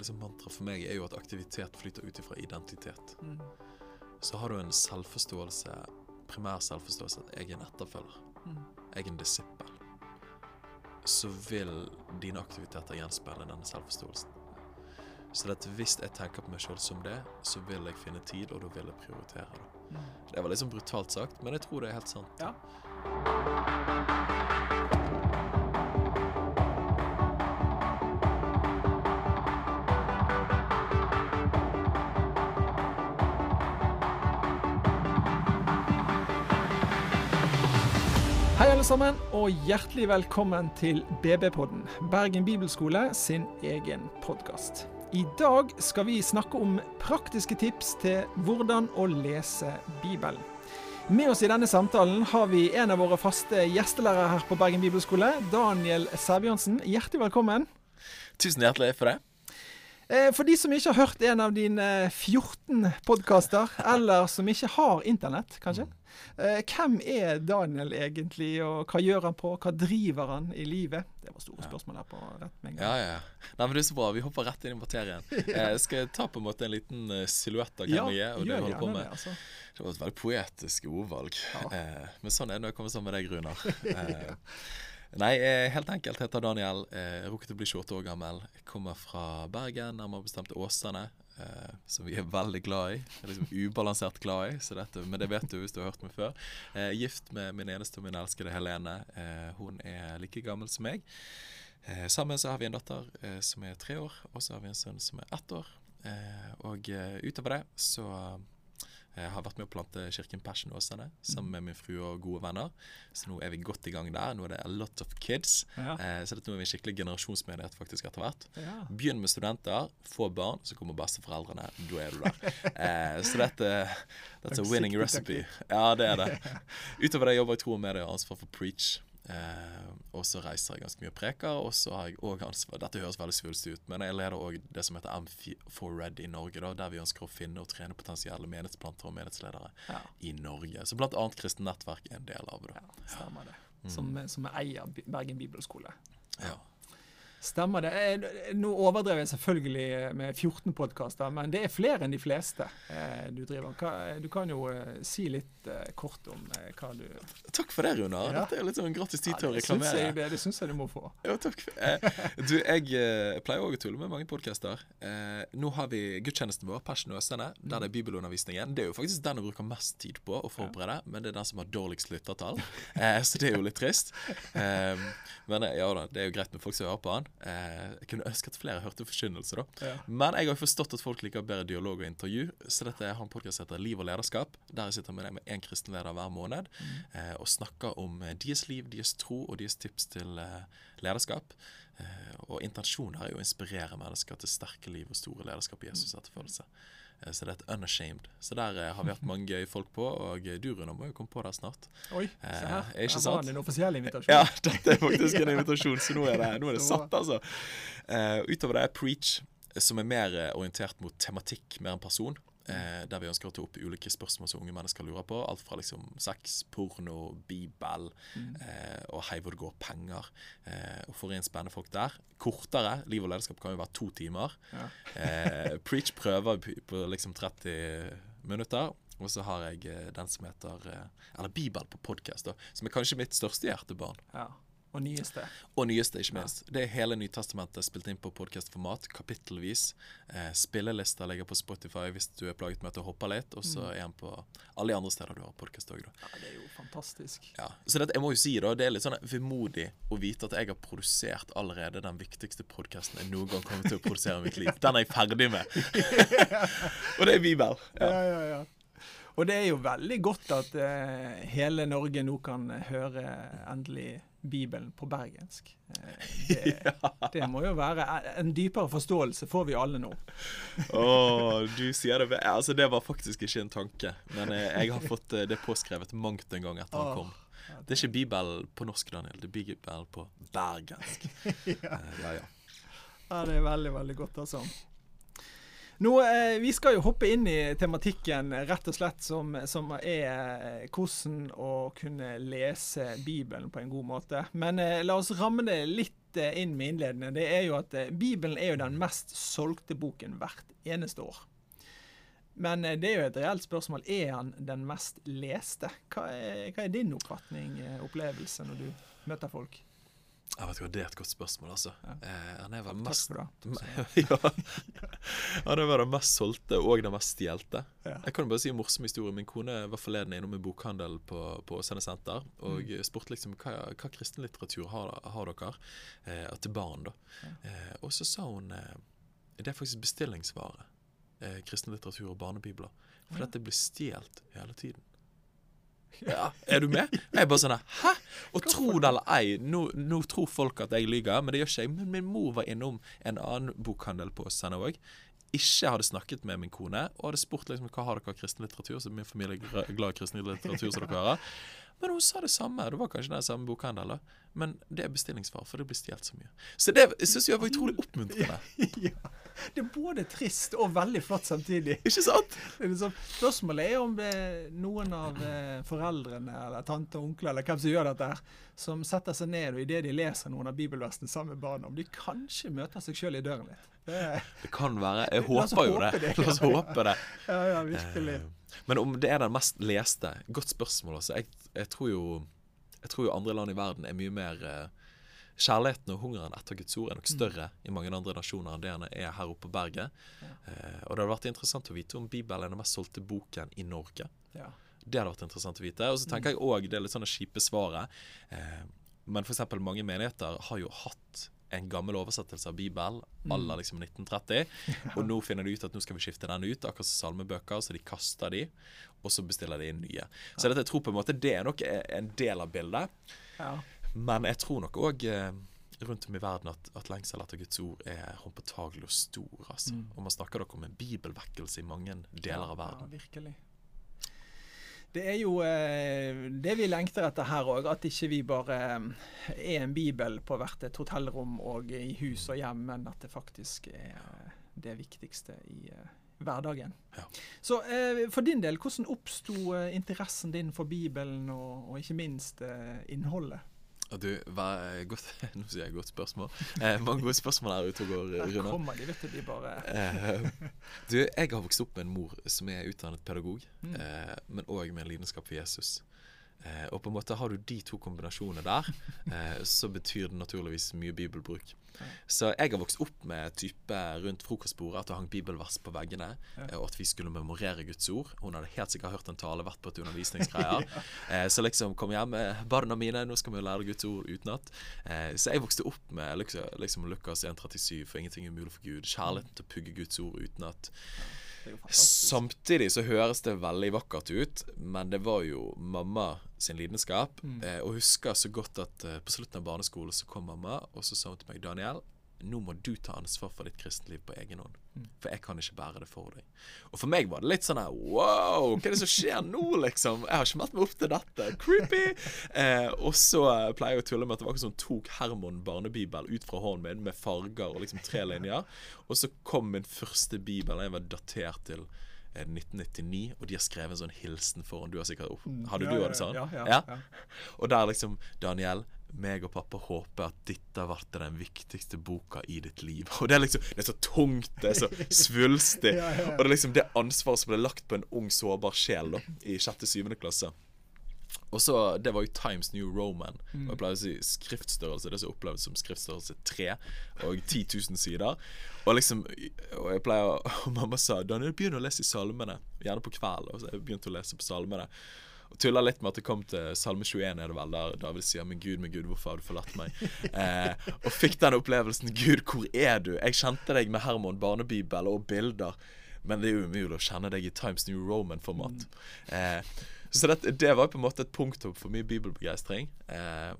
liksom mantra for meg er jo at aktivitet flyter ut ifra identitet. Mm. Så har du en selvforståelse, primær selvforståelse, at jeg er en etterfølger. Mm. Jeg er en disippel. Så vil dine aktiviteter gjenspeile denne selvforståelsen. Så at hvis jeg tenker på meg sjøl som det, så vil jeg finne tid, og da vil jeg prioritere det. Mm. Det var liksom brutalt sagt, men jeg tror det er helt sant. Ja. Sammen, og hjertelig velkommen til BB-podden, Bergen bibelskole sin egen podkast. I dag skal vi snakke om praktiske tips til hvordan å lese Bibelen. Med oss i denne samtalen har vi en av våre faste gjestelærere her på Bergen bibelskole, Daniel Sæbjørnsen. Hjertelig velkommen. Tusen hjertelig for det. Eh, For de som ikke har hørt en av dine 14 podkaster, eller som ikke har internett, kanskje. Eh, Hvem er Daniel egentlig, og hva gjør han på? Hva driver han i livet? Det var store spørsmål her på rett mengde. Ja, ja. ja. Nei, men Det er så bra. Vi hopper rett inn i materien. Jeg skal ta på en måte en liten eh, silhuett av hvem jeg er, og det jeg holder på med. det, altså. Det var et veldig poetisk ordvalg. Ja. Eh, men sånn er det når jeg kommer sammen med deg, Runar. Eh, nei, eh, helt enkelt heter Daniel. Eh, Rukket å bli 28 år gammel. Jeg kommer fra Bergen, nærmere bestemt Åsane. Eh, som vi er veldig glad i. Liksom Ubalansert glad i, dette, men det vet du hvis du har hørt meg før. Eh, gift med min eneste og min elskede Helene. Eh, hun er like gammel som meg. Eh, sammen så har vi en datter eh, som er tre år, og så har vi en sønn som er ett år. Eh, og utover det så jeg har vært med å plante Kirken Passion Åsane sammen med min frue og gode venner. Så nå er vi godt i gang der. Nå er det a lot of kids. Ja. Eh, så dette er vi en skikkelig generasjonsmenighet faktisk etter hvert. Ja. Begynn med studenter, få barn, så kommer besteforeldrene. Da er du der. Eh, så dette That's a winning recipe. Ja, det er det. Utover det jobber jeg tro og medie og ansvar for Preach. Eh, og så reiser jeg ganske mye og preker. Og så har jeg også ansvar Dette høres veldig svulstig ut, men jeg leder òg det som heter M4Red i Norge, da, der vi ønsker å finne og trene potensielle menighetsplanter og menighetsledere Ja. i Norge. Så blant annet Kristent Nettverk er en del av det. Ja, stemmer det. Som, som eier Bi- Bergen bibelskole. Ja. Stemmer det. Eh, Nå overdrev jeg selvfølgelig med 14 podkaster, men det er flere enn de fleste eh, du driver. Du kan jo eh, si litt eh, kort om eh, hva du Takk for det, Runar. Ja. Dette er litt sånn gratis tid Ja, til å reklamere. jeg, det, det syns jeg du må få. Jo, takk. Eh, du, jeg eh, pleier òg å tulle med mange podkaster. Eh, nå har vi gudstjenesten vår, Passion Østene, der det er bibelundervisningen. Det er jo faktisk den jeg bruker mest tid på å forberede, men det er den som har dårligst lyttertall. Eh, så det er jo litt trist. Eh, men eh, ja da, det er jo greit med folk som hører på den. Eh, jeg kunne ønske at flere hørte forkynnelse, da. Ja. Men jeg har forstått at folk liker bedre dialog og intervju, så dette er har en podkast som heter Liv og lederskap, der jeg sitter med deg med én kristen leder hver måned mm. og snakker om eh, deres liv, deres tro og deres tips til eh, lederskap. Eh, og intensjonen her er jo å inspirere mennesker til sterke liv og store lederskap i Jesus etterfølgelse. Eh, så det heter unashamed. Så der eh, har vi hatt mange gøye folk på, og du Rune må jo komme på der snart. Oi, se Eh, her. Eh, ikke sant? en offisiell invitasjon. Ja, dette er faktisk en invitasjon, så nå er det, nå er det satt, altså. Eh, utover det er Preach, som er mer orientert mot tematikk mer enn person. Eh, der vi ønsker å ta opp ulike spørsmål som unge mennesker lurer på. Alt fra liksom sex, porno, bibel eh, og hei hvor det går penger. Eh, og får inn spennende folk der. Kortere. Liv og lederskap kan jo være to timer. Ja. Eh, Preach prøver på, på liksom 30 minutter. Og så har jeg eh, den som heter eh, Eller Bibel på podkast, som er kanskje mitt største hjertebarn. Ja. Og nyeste. Og nyeste, ikke minst. Det er hele Nytestamentet spilt inn på podkastformat, kapittelvis. Eh, spillelister ligger på Spotify hvis du er plaget med at du hopper litt. Og så er den på alle de andre steder du har podkast òg, da. Ja, det er jo fantastisk. Ja. Så det, jeg må jo si da, det er litt sånn vemodig å vite at jeg har produsert allerede den viktigste podkasten jeg noen gang kommer til å produsere i mitt liv. Den er jeg ferdig med. og det er Bibel. Ja. Ja, ja, ja. Og det er jo veldig godt at uh, hele Norge nå kan høre endelig Bibelen på bergensk. Eh, det, det må jo være En dypere forståelse får vi alle nå. oh, du sier det Altså, det var faktisk ikke en tanke. Men eh, jeg har fått eh, det påskrevet mangt en gang etter han kom. Det er ikke Bibel på norsk, Daniel. Det er Bibel på bergensk. ja. ja, ja. Ja, det er veldig, veldig godt, altså. Nå, eh, Vi skal jo hoppe inn i tematikken rett og slett som, som er eh, hvordan å kunne lese Bibelen på en god måte. Men eh, la oss ramme det litt eh, inn med innledende, det er jo at eh, Bibelen er jo den mest solgte boken hvert eneste år. Men eh, det er jo et reelt spørsmål. Er han den mest leste? Hva er, hva er din oppfatning, opplevelse, når du møter folk? Jeg vet ikke, Det er et godt spørsmål, altså. Ja. Eh, han er vel mest ja. Han er vel den mest solgte og den mest stjelte. Ja. Jeg kan jo bare si en morsom historie. Min kone var forleden innom en bokhandel på, på Åsane senter og Mm. spurte liksom hva, hva kristenlitteratur har, har dere eh, til barn. da. Ja. Eh, og så sa hun eh, det er faktisk bestillingsvare. Eh, kristenlitteratur og barnebibler. For dette blir stjålet hele tiden. Ja, Er du med? Jeg er bare sånn Hæ? Og tro det eller ei, nå, nå tror folk at jeg lyver, men det gjør ikke jeg. Men min mor var innom en annen bokhandel på Åsane òg. Ikke hadde snakket med min kone og hadde spurt liksom, hva har dere av kristen litteratur. Så min familie er glad i kristen litteratur, som dere hører. Men hun sa det samme. Det var kanskje den samme bokhandelen, men det er bestillingsvar, for det blir stjålet så mye. Så det syns jeg var utrolig oppmuntrende. ja. Det er både trist og veldig flott samtidig. Ikke sant? Det liksom, spørsmålet er om det er noen av eh, foreldrene eller tante og onkler eller hvem som gjør dette, her, som setter seg ned og idet de leser noen av bibelversene sammen med barna, om de kanskje møter seg sjøl i døren litt. Det Det kan være. Jeg håper jo det. det. La oss håpe det. ja, ja, virkelig. Men om det er den mest leste Godt spørsmål. Altså. Jeg, jeg, tror jo, jeg tror jo andre land i verden er mye mer uh, Kjærligheten og hungeren etter Guds ord er nok større i mange andre nasjoner enn det den er her oppe på berget. Ja. Uh, og det hadde vært interessant å vite om Bibelen er den mest solgte boken i Norge. Ja. Det hadde vært interessant å vite. Og så tenker jeg òg det er litt sånn det kjipe svaret. Uh, men f.eks. mange menigheter har jo hatt en gammel oversettelse av Bibelen à la liksom 1930. Og nå finner de ut at nå skal vi skifte den ut, akkurat som salmebøker, så de kaster de, og så bestiller de inn nye. Så dette jeg tror på en måte det er nok en del av bildet. Ja. Men jeg tror nok òg eh, rundt om i verden at, at lengsel etter Guds ord er håndpåtagelig og stor. Altså. Mm. Og man snakker nok om en bibelvekkelse i mange deler av verden. Ja, virkelig. Det er jo eh, det vi lengter etter her òg, at ikke vi bare eh, er en bibel på hvert et hotellrom og i hus og hjem, men at det faktisk er eh, det viktigste i hverdagen. Ja. Så for din del, hvordan oppsto interessen din for Bibelen, og, og ikke minst innholdet? Du, er godt, Nå sier jeg godt spørsmål. Eh, mange gode spørsmål her ute og går, Rune. kommer de, vet du. De bare Eh, du, jeg har vokst opp med en mor som er utdannet pedagog, Mm. eh, men òg med en lidenskap for Jesus. Eh, og på en måte har du de to kombinasjonene der, eh, så betyr det naturligvis mye bibelbruk. Ja. Så jeg har vokst opp med type rundt frokostbordet at det hang bibelvers på veggene, Ja. eh, og at vi skulle memorere Guds ord. Hun hadde helt sikkert hørt en tale, vært på et undervisningsgreier. eh, så liksom kom hjem med barna mine, nå skal vi lære Guds ord utenat. Eh, så jeg vokste opp med liksom, liksom Lukas 1,37, for ingenting er umulig for Gud. Kjærligheten til å pugge Guds ord utenat. Samtidig så høres det veldig vakkert ut, men det var jo mamma sin lidenskap. Mm. Eh, og husker så godt at eh, på slutten av barneskolen så kom mamma, og så sa hun til meg Daniel, nå må du ta ansvar for ditt kristenliv på egen hånd. Mm. For jeg kan ikke bære det for deg. Og for meg var det litt sånn her Wow, hva er det som skjer nå, liksom? Jeg har ikke meldt meg opp til dette. Creepy! Eh, og så eh, pleier jeg å tulle med at det var akkurat som tok Herman barnebibel ut fra hånden min med farger og liksom tre linjer. Og så kom min første bibel, den var datert til eh, 1999, og de har skrevet en sånn hilsen foran. Du har sikkert Hadde Mm. Ja, du ja, det sånn? Ja, ja, Ja? ja. Og der liksom Daniel, meg og pappa håper at dette vært den viktigste boka i ditt liv. Og det er liksom Det er så tungt, det er så svulstig. Ja, ja, ja. Og det er liksom det ansvaret som ble lagt på en ung, sårbar sjel da i sjette-syvende klasse. Og så, Det var jo Times New Roman. Og jeg pleier å si skriftstørrelse. Det som opplevdes som skriftstørrelse 3 og 10 000 sider. Og liksom Og jeg pleier og Mamma sa Daniel, begynn å lese i salmene. Gjerne på kvelden. Og så jeg begynte å lese på salmene. Og tulla litt med at det kom til Salme 21, er det vel, der David sier 'Men Gud, men Gud, hvorfor har du forlatt meg?' Eh, og fikk den opplevelsen 'Gud, hvor er du?' Jeg kjente deg med Hermon barnebibel og bilder, men det er jo umulig å kjenne deg i Times New Roman-format. Eh, så det, det var på en måte et punktum for mye bibelbegeistring. Eh,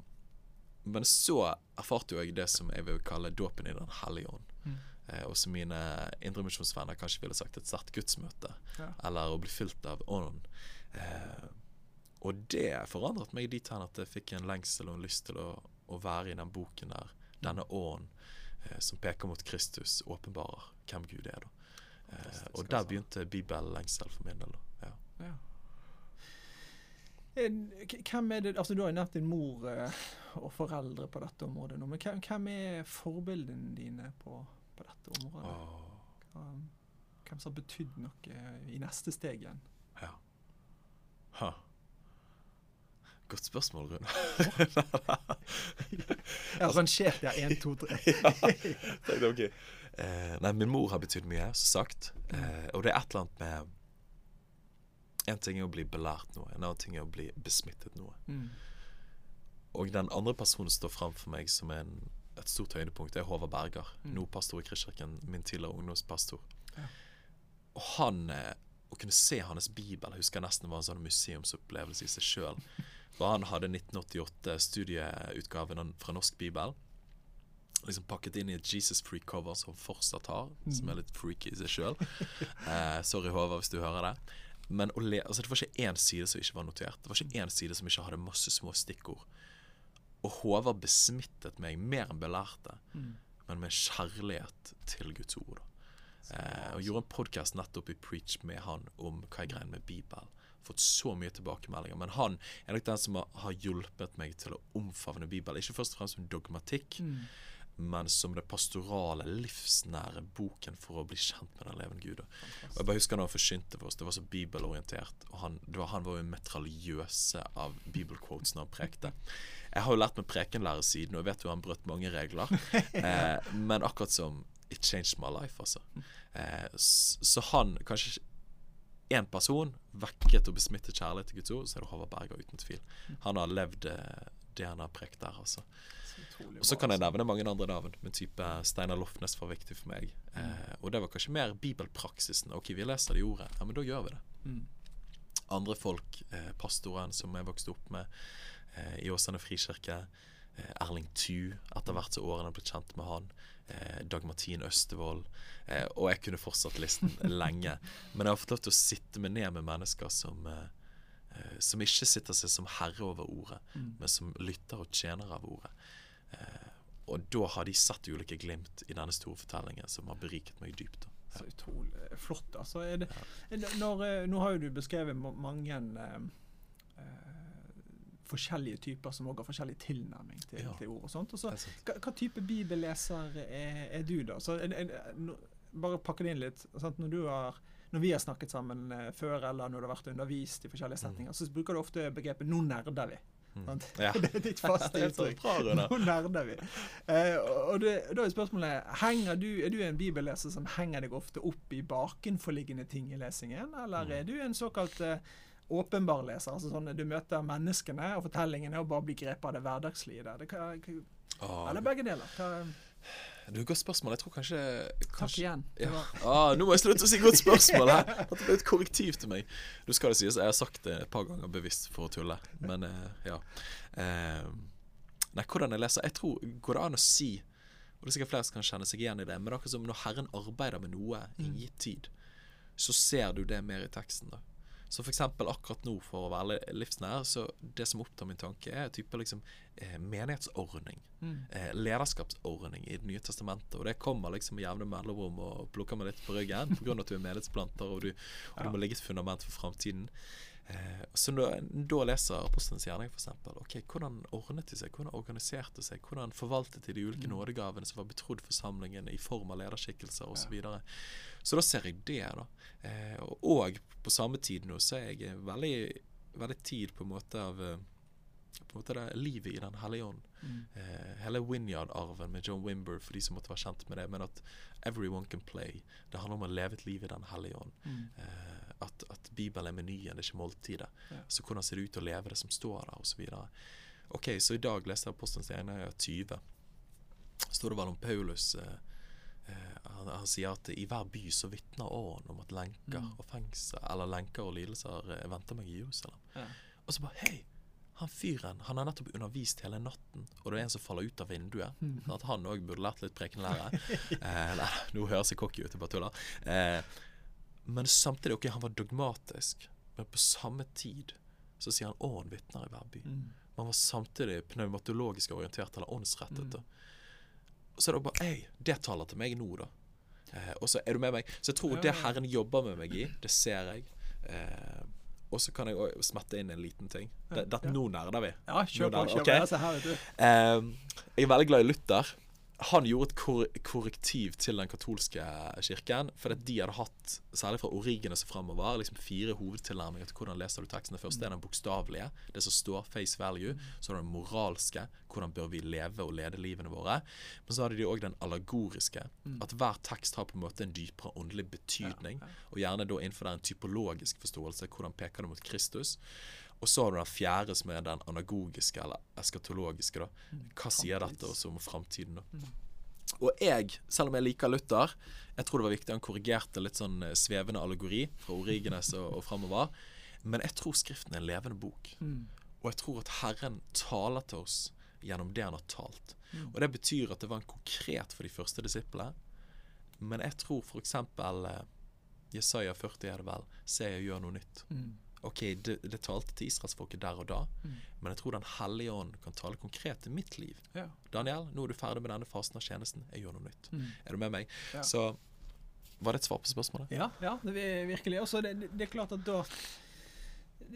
men så erfarte jo jeg det som jeg vil kalle dåpen i Den hellige ånd. Mm. Eh, og som mine indremisjonsvenner kanskje ville sagt et sterkt gudsmøte. Ja. Eller å bli fylt av ånden. Eh, og det forandret meg dit hen at jeg fikk en lengsel og en lyst til å, å være i den boken der. Denne ånden eh, som peker mot Kristus, åpenbarer hvem Gud er. da eh, Og der altså. begynte bibellengsel for min del. da ja. Ja. Eh, Hvem er det, altså Du har jo nevnt din mor eh, og foreldre på dette området nå, men hvem, hvem er forbildene dine på, på dette området? Oh. Hvem, hvem som har betydd noe i neste steg igjen? ja. Ha. Godt spørsmål, Rune. Jeg har rangert ja. én, to, tre. ja, tenkte, ok. Eh, nei, min mor har betydd mye, som sagt. Eh, og det er et eller annet med En ting er å bli belært noe, en annen ting er å bli besmittet noe. Mm. Og den andre personen står fram for meg som en, et stort høydepunkt, er Håvard Berger. Mm. Nå pastor i Kristkirken, min tidligere ungdomspastor. Ja. Og han eh, Å kunne se hans bibel jeg husker nesten var en sånn museumsopplevelse i seg sjøl. Han hadde 1988 studieutgaven fra Norsk bibel. Liksom pakket inn i et Jesus Freak cover som fortsatt har, som er litt freaky i seg sjøl. Eh, sorry, Håvard, hvis du hører det. Men le, altså, det var ikke én side som ikke var notert. Det var ikke én side som ikke hadde masse små stikkord. Og Håvard besmittet meg mer enn belærte, Mm. men med kjærlighet til Guds ord. Eh, og gjorde en podkast nettopp i Preach med han om hva er greien med Bibelen. Fått så mye tilbakemeldinger. Men han er nok den som har, hjulpet meg til å omfavne Bibelen. Ikke først og fremst som dogmatikk, Mm. men som det pastorale, livsnære boken for å bli kjent med den levende Gud. Og jeg bare husker når han forkynte for oss, det var så bibelorientert. Og han, det var, han var jo en metraljøse av bibelquotes når han prekte. Jeg har jo lært meg prekenlære siden, og jeg vet jo han brøt mange regler. eh, men akkurat som It changed my life, altså. Eh, så han, kanskje én person, vekket og besmittet kjærlighet til Guds ord, så er det Håvard Berger, uten tvil. Han har levd eh, det han har prekt der, altså. Og så kan jeg altså. nevne mange andre navn, med type Steinar Lofnes var viktig for meg. Eh, og det var kanskje mer bibelpraksisen. Ok, vi leser det i ordet. Ja, men da gjør vi det. Mm. Andre folk, eh, pastoren som jeg vokste opp med eh, i Åsane frikirke, eh, Erling Thu, etter hvert som årene ble kjent med han, eh, Dag Martin Østevold, eh, og jeg kunne fortsatt listen lenge. Men jeg har fått lov til å sitte meg ned med mennesker som eh, som ikke sitter seg som herre over ordet, Mm. men som lytter og tjener av ordet. Eh, og da har de sett ulike glimt i denne store fortellingen som har beriket meg dypt. Så utrolig flott. Altså, det, det, når, nå har jo du beskrevet mange eh, forskjellige typer som også har forskjellig tilnærming til, Ja. til ord og sånt. Og så, hva, hva type bibelleser er, er du, da? Så, er, er, bare pakke det inn litt. Sant? Når, du har, når vi har snakket sammen eh, før, eller når du har vært undervist i forskjellige setninger, så bruker du ofte begrepet 'nå nerder vi'. Mm. Ja. Det er ditt faste uttrykk. Nå nerder vi. Eh, og og det, da er spørsmålet du, Er du en bibelleser som henger deg ofte opp i bakenforliggende ting i lesingen, eller Mm. er du en såkalt eh, åpenbar leser? altså sånn Du møter menneskene og fortellingene og bare blir grepet av det hverdagslige der. Det kan, kan, Åh, eller begge deler. Hva, det et godt spørsmål. Jeg tror kanskje, takk igjen. Ja. Ah, nå må jeg slutte å si godt spørsmål her! Dette ble et korrektiv til meg. Nå skal det sies, jeg har sagt det et par ganger bevisst for å tulle, men eh, ja. Eh, nei, hvordan jeg leser Jeg tror Går det an å si Og det er sikkert flere som kan kjenne seg igjen i det, men det er akkurat som når Herren arbeider med noe i en gitt tid, så ser du det mer i teksten. da så eksempel akkurat nå, for å være livsnær, så det som opptar min tanke, er type liksom eh, menighetsordning. Mm. Eh, lederskapsordning i Det nye testamentet. Og det kommer liksom med jevne mellomrom og plukker meg litt på ryggen pga. at du er menighetsplanter og du, og du må legge et fundament for framtiden. Eh, så da, da leser apostelens gjerning f.eks. Okay, hvordan ordnet de seg, hvordan organiserte seg, hvordan forvaltet de de ulike nådegavene som var betrodd forsamlingen i form av lederskikkelser osv. Så, videre. så da ser jeg det, da. Eh, og, og på samme tid nå så er jeg veldig, veldig tid på en måte av eh, på en måte det livet i Den hellige ånd. Mm. Eh, hele Winyard-arven med John Wimber, for de som måtte være kjent med det. Men at everyone can play. Det handler om å leve et liv i Den hellige ånd. Mm. Eh, at, at Bibelen er menyen, det er ikke måltidet. Ja. Så hvordan ser det ut å leve det som står der, osv. Ok, så i dag leste jeg Apostelens gjerninger 20. står det vel om Paulus eh, eh, han, han sier at i hver by så vitner åren om at lenker Mm. og fengsel, eller lenker og lidelser eh, venter meg i Jerusalem. Ja. Og så bare Hei! Han fyren han har nettopp undervist hele natten, og det er en som faller ut av vinduet. Mm. At han òg burde lært litt prekenlære. eh, nei, nå høres jeg cocky ut, jeg bare tuller. Eh, men samtidig, ok, han var dogmatisk, men på samme tid så sier han ånd vitner i hver by. Mm. Man var samtidig pneumatologisk orientert eller åndsrettet. Mm. Så er det bare Ei, det taler til meg nå, da. Eh, og så er du med meg. Så jeg tror Ja, det. Herren jobber med meg i, det ser jeg. Eh, og så kan jeg òg smette inn en liten ting. Det, Det, ja. Nå nerder vi. Ja, kjør på. Kjør ok. på. Eh, jeg er veldig glad i Luther. Han gjorde et kor korrektiv til den katolske kirken. For at de hadde hatt, særlig fra origene og fremover, liksom fire hovedtilnærminger til hvordan leser du teksten. Det første er den bokstavelige, det som står face value. Så er det den moralske, hvordan bør vi leve og lede livene våre. Men så hadde de òg den allegoriske, at hver tekst har på en måte en dypere åndelig betydning. Og gjerne da innenfor der en typologisk forståelse, hvordan peker det mot Kristus. Og så har du den fjerde, som er den anagogiske, eller eskatologiske. da. Hva sier dette også om framtiden? da? Og jeg, selv om jeg liker Luther, jeg tror det var viktig han korrigerte litt sånn eh, svevende allegori fra Origenes og, og framover. Men jeg tror Skriften er en levende bok. Og jeg tror at Herren taler til oss gjennom det han har talt. Og det betyr at det var en konkret for de første disiplene. Men jeg tror f.eks. Eh, Jesaja 40 er det vel. Se, jeg gjør noe nytt. Ok, det, det talte til israelsfolket der og da, men jeg tror Den hellige ånd kan tale konkret til mitt liv. Ja. Daniel, nå er du ferdig med denne fasen av tjenesten. Jeg gjør noe nytt. Er du med meg? Ja. Så var det et svar på spørsmålet? Ja, ja det virkelig. Også det, det- det er klart at da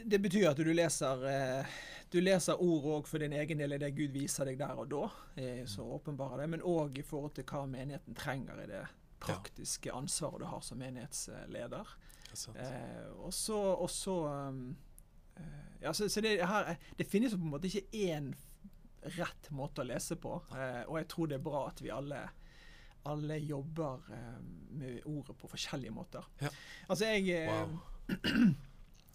Det betyr at du leser eh, Du leser ord òg for din egen del i det Gud viser deg der og da. Eh, så åpenbarer det. Men òg i forhold til hva menigheten trenger i det praktiske ansvaret du har som menighetsleder. Eh, og så, um, eh, ja, så, så det, her, det finnes jo på en måte ikke én rett måte å lese på. Eh, og jeg tror det er bra at vi alle alle jobber med ordet på forskjellige måter. Ja. Altså, jeg Wow.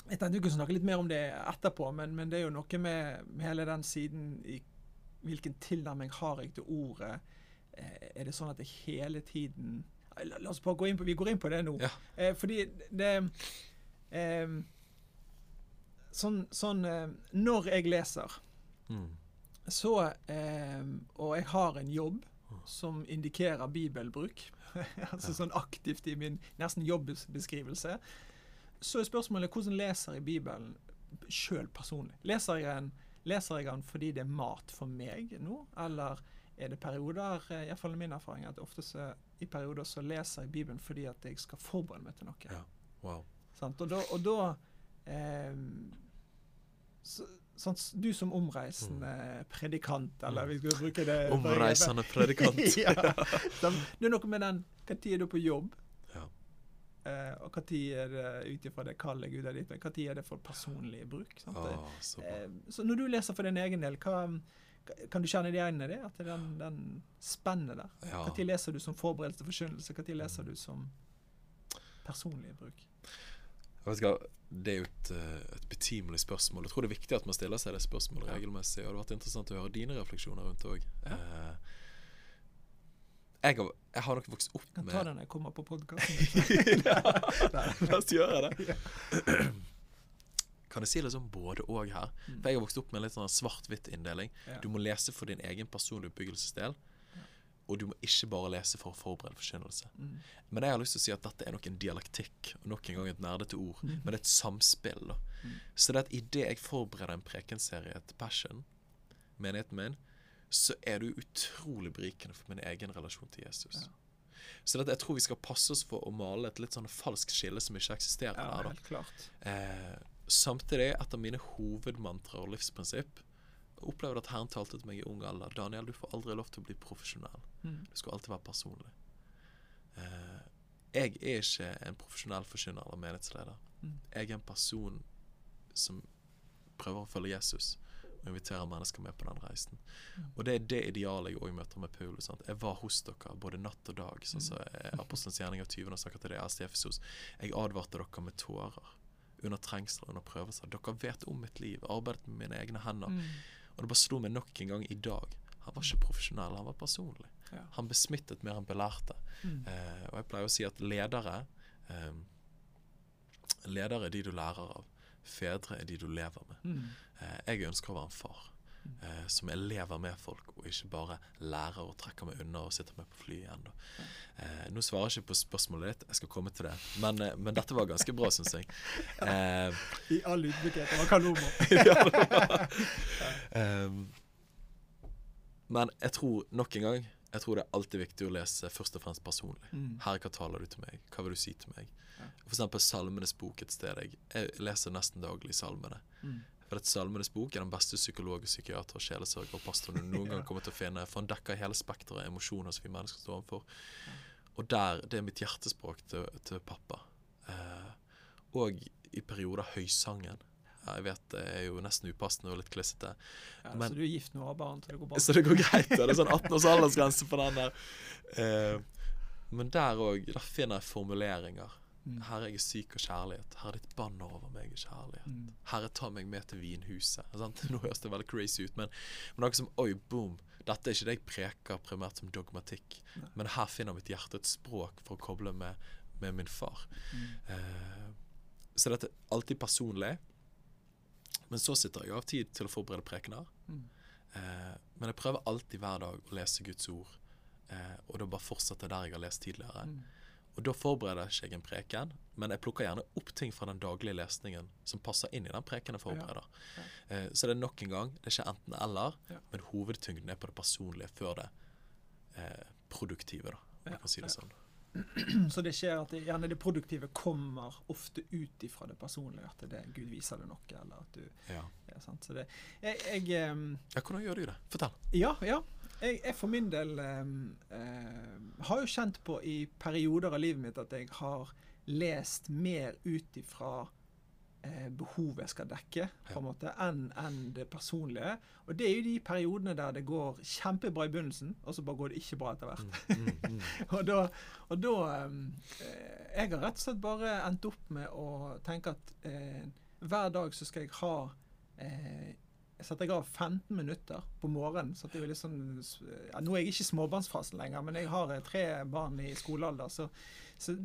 Jeg tenkte vi kunne snakke litt mer om det etterpå, men, men det er jo noe med, med hele den siden i Hvilken tilnærming har jeg til ordet? Eh, er det sånn at jeg hele tiden La, oss bare gå inn på Vi går inn på det nå. Ja. Eh, fordi det eh, Sånn, sånn eh, Når jeg leser, Mm. så eh, Og jeg har en jobb som indikerer bibelbruk, altså sånn aktivt i min nesten jobbeskrivelse, så er spørsmålet hvordan leser jeg Bibelen sjøl personlig? Leser jeg, den, leser jeg den fordi det er mat for meg nå, eller er det perioder, eh, iallfall min erfaring, at ofte så, i perioder så leser jeg Bibelen fordi at jeg skal forberede meg til noe. Ja. Wow. Sant? Og da, og da eh, så, sant, Du som omreisende predikant, eller vi skal bruke det Mm. Omreisende predikant. ja. Det er noe med den Når er du på jobb? Ja. Eh, og når er det ut ifra det kallet Gud har gitt meg, når er det for personlig bruk? Sant? Å, så. Eh, så når du leser for din egen del, hva, kan du kjenne deg igjen i det? At det er den, den spennet der? Ja. Når leser du som forberedelse til forkynnelse? Når leser du som personlig bruk? Ikke, Det er jo et, eh, et betimelig spørsmål. Jeg tror det er viktig at man stiller seg det spørsmålet Ja. regelmessig. Og det har vært interessant å høre dine refleksjoner rundt det òg. Ja. jeg, har- jeg har nok vokst opp Jeg kan med ta den når jeg kommer på podkasten. La oss gjøre det. Kan jeg si litt sånn både og her? For Jeg har vokst opp med en litt sånn svart-hvitt-inndeling. Ja. Du må lese for din egen personlige oppbyggelsesdel. Og du må ikke bare lese for å forberede forkynnelse. Mm. Men jeg har lyst til å si at dette er nok en dialektikk, og nok en gang et nerdete ord. Mm. Men det er et samspill. da. Så det at idet jeg forbereder en prekenserie til Passion, menigheten min, så er jo utrolig berikende for min egen relasjon til Jesus. Så det at jeg tror vi skal passe oss for å male et litt sånn falskt skille som ikke eksisterer Ja, der. helt klart. Eh, samtidig, et av mine hovedmantra og livsprinsipp jeg opplevde at Herren talte til meg i ung alder. Daniel, du får aldri lov til å bli profesjonell. Mm. Du skal alltid være personlig. Uh, jeg er ikke en profesjonell forkynner eller menighetsleder. Mm. Jeg er en person som prøver å følge Jesus og inviterer mennesker med på den reisen. Mm. Og det er det idealet jeg òg møter med Paulus. Sant? Jeg var hos dere både natt og dag. Sånn som så Apostelens av 20 og snakker til det. Jeg advarte dere med tårer. Under trengsler, under prøvelser. Dere vet om mitt liv. Arbeidet med mine egne hender. Mm. Og det bare slo meg nok en gang i dag. Han var ikke profesjonell, han var personlig. Ja. Han besmittet mer enn belærte. Mm. Eh, og jeg pleier å si at ledere eh, Ledere er de du lærer av. Fedre er de du lever med. Mm. Eh, jeg ønsker å være en far eh, som jeg lever med folk, og ikke bare lærer å trekke meg unna og sitter med på flyet. Da. Eh, nå svarer jeg ikke på spørsmålet ditt, jeg skal komme til det. Men, eh, men dette var ganske bra, syns jeg. Eh, I all ydmykhet. Det var Ehm, men jeg tror nok en gang Jeg tror det er alltid viktig å lese først og fremst personlig. Mm. Herre, hva taler du til meg? Hva vil du si til meg? Ja. For eksempel Salmenes bok et sted. Jeg, jeg leser nesten daglig salmene. Mm. For at Salmenes bok er den beste psykolog, og psykiater sjelesørger og pastor du noen gang kommer til å finne. For han dekker hele spekteret av emosjoner som vi mennesker står overfor. Og der, det er mitt hjertespråk til, til pappa. Eh, og i perioder høysangen. Ja, jeg vet det er jo nesten upassende og litt klissete. Ja, Men- så du er gift nå og har barn, så det går bra. Så det går greit. Det er sånn 18 års aldersgrense på den der. Eh, men der òg, der finner jeg formuleringer. Mm. Herre, jeg er syk av kjærlighet. Herre, ditt banner over meg er kjærlighet. Mm. Herre, ta meg med til vinhuset. Sant? Nå høres det veldig crazy ut, men, men ikke som oi, boom. Dette er ikke det jeg preker primært som dogmatikk, Nei. men her finner mitt hjerte et språk for å koble med, med min far. Mm. Uh, så dette er alltid personlig. Men så sitter jeg av tid til å forberede prekener. Mm. Uh, men jeg prøver alltid hver dag å lese Guds ord, uh, og da bare fortsetter der jeg har lest tidligere. Mm. Og da forbereder jeg ikke en preken, men jeg plukker gjerne opp ting fra den daglige lesningen som passer inn i den preken jeg forbereder. Ja. Eh, så det er nok en gang, det er ikke enten eller, Ja. men hovedtyngden er på det personlige før det eh, produktive, da, om Ja, jeg kan si det ja. sånn. Så det skjer at det, gjerne det produktive kommer ofte ut ifra det personlige. At det er Gud viser det noe, eller at du Ja. ja, sant? Så det, jeg, jeg um, ja, hvordan gjør du det? Fortell. Ja, ja. Jeg, jeg for min del um, uh, har jo kjent på i perioder av livet mitt at jeg har lest mer ut ifra behovet skal dekke, på en måte, enn en det personlige. Og det er jo de periodene der det går kjempebra i begynnelsen, og så bare går det ikke bra etter hvert. Mm, mm, mm. Og da, og da eh, Jeg har rett og slett bare endt opp med å tenke at eh, hver dag så skal jeg ha eh, setter jeg av 15 minutter på morgenen. Så at jeg er litt sånn, ja, nå er jeg ikke i småbarnsfasen lenger, men jeg har eh, tre barn i skolealder. Så, så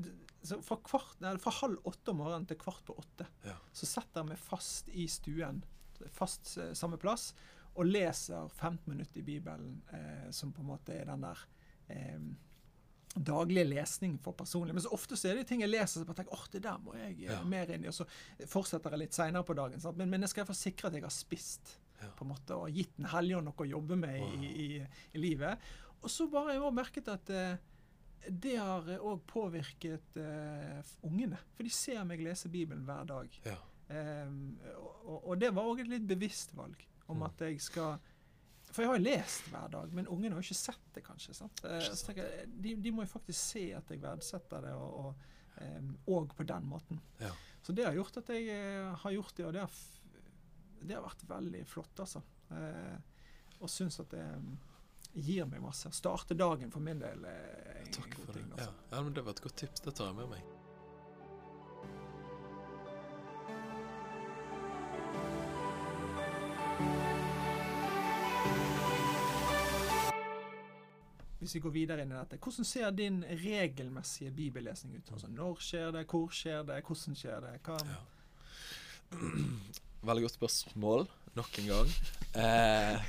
fra, kvart, nei, fra halv åtte om morgenen til kvart på åtte Ja. så setter jeg meg fast i stuen, fast eh, samme plass, og leser 15 minutter i Bibelen, eh, som på en måte er den der eh, daglige lesning for personlig. Men så ofte så er det ting jeg leser så bare tenker åh, det der må jeg eh, Ja. mer inn i. Og så fortsetter jeg litt seinere på dagen. Sant? Men, men jeg skal iallfall sikre at jeg har spist Ja. på en måte, og gitt Den hellige ånd noe å jobbe med Wow. i, i, i livet. Og så bare jeg også merket at eh, det har òg påvirket uh, ungene. For de ser meg lese Bibelen hver dag. Ja. Um, og, og det var òg et litt bevisst valg om Mm. at jeg skal For jeg har jo lest hver dag, men ungene har jo ikke sett det, kanskje. sant? Tenker jeg, de, de må jo faktisk se at jeg verdsetter det, og, og, um, og på den måten. Ja. Så det har gjort at jeg uh, har gjort det, og det har, det har vært veldig flott, altså. Og syns at det mm, gir meg masse. Starter Starte dagen for min del en Takk for det. ting. Ja. Altså. ja, men Det var et godt tips. Det tar jeg med meg. Hvis vi går videre inn i dette, hvordan ser din regelmessige bibellesning ut? Altså, når skjer det, hvor skjer det, hvordan skjer det? Hva? Ja. Veldig godt spørsmål, nok en gang. Eh,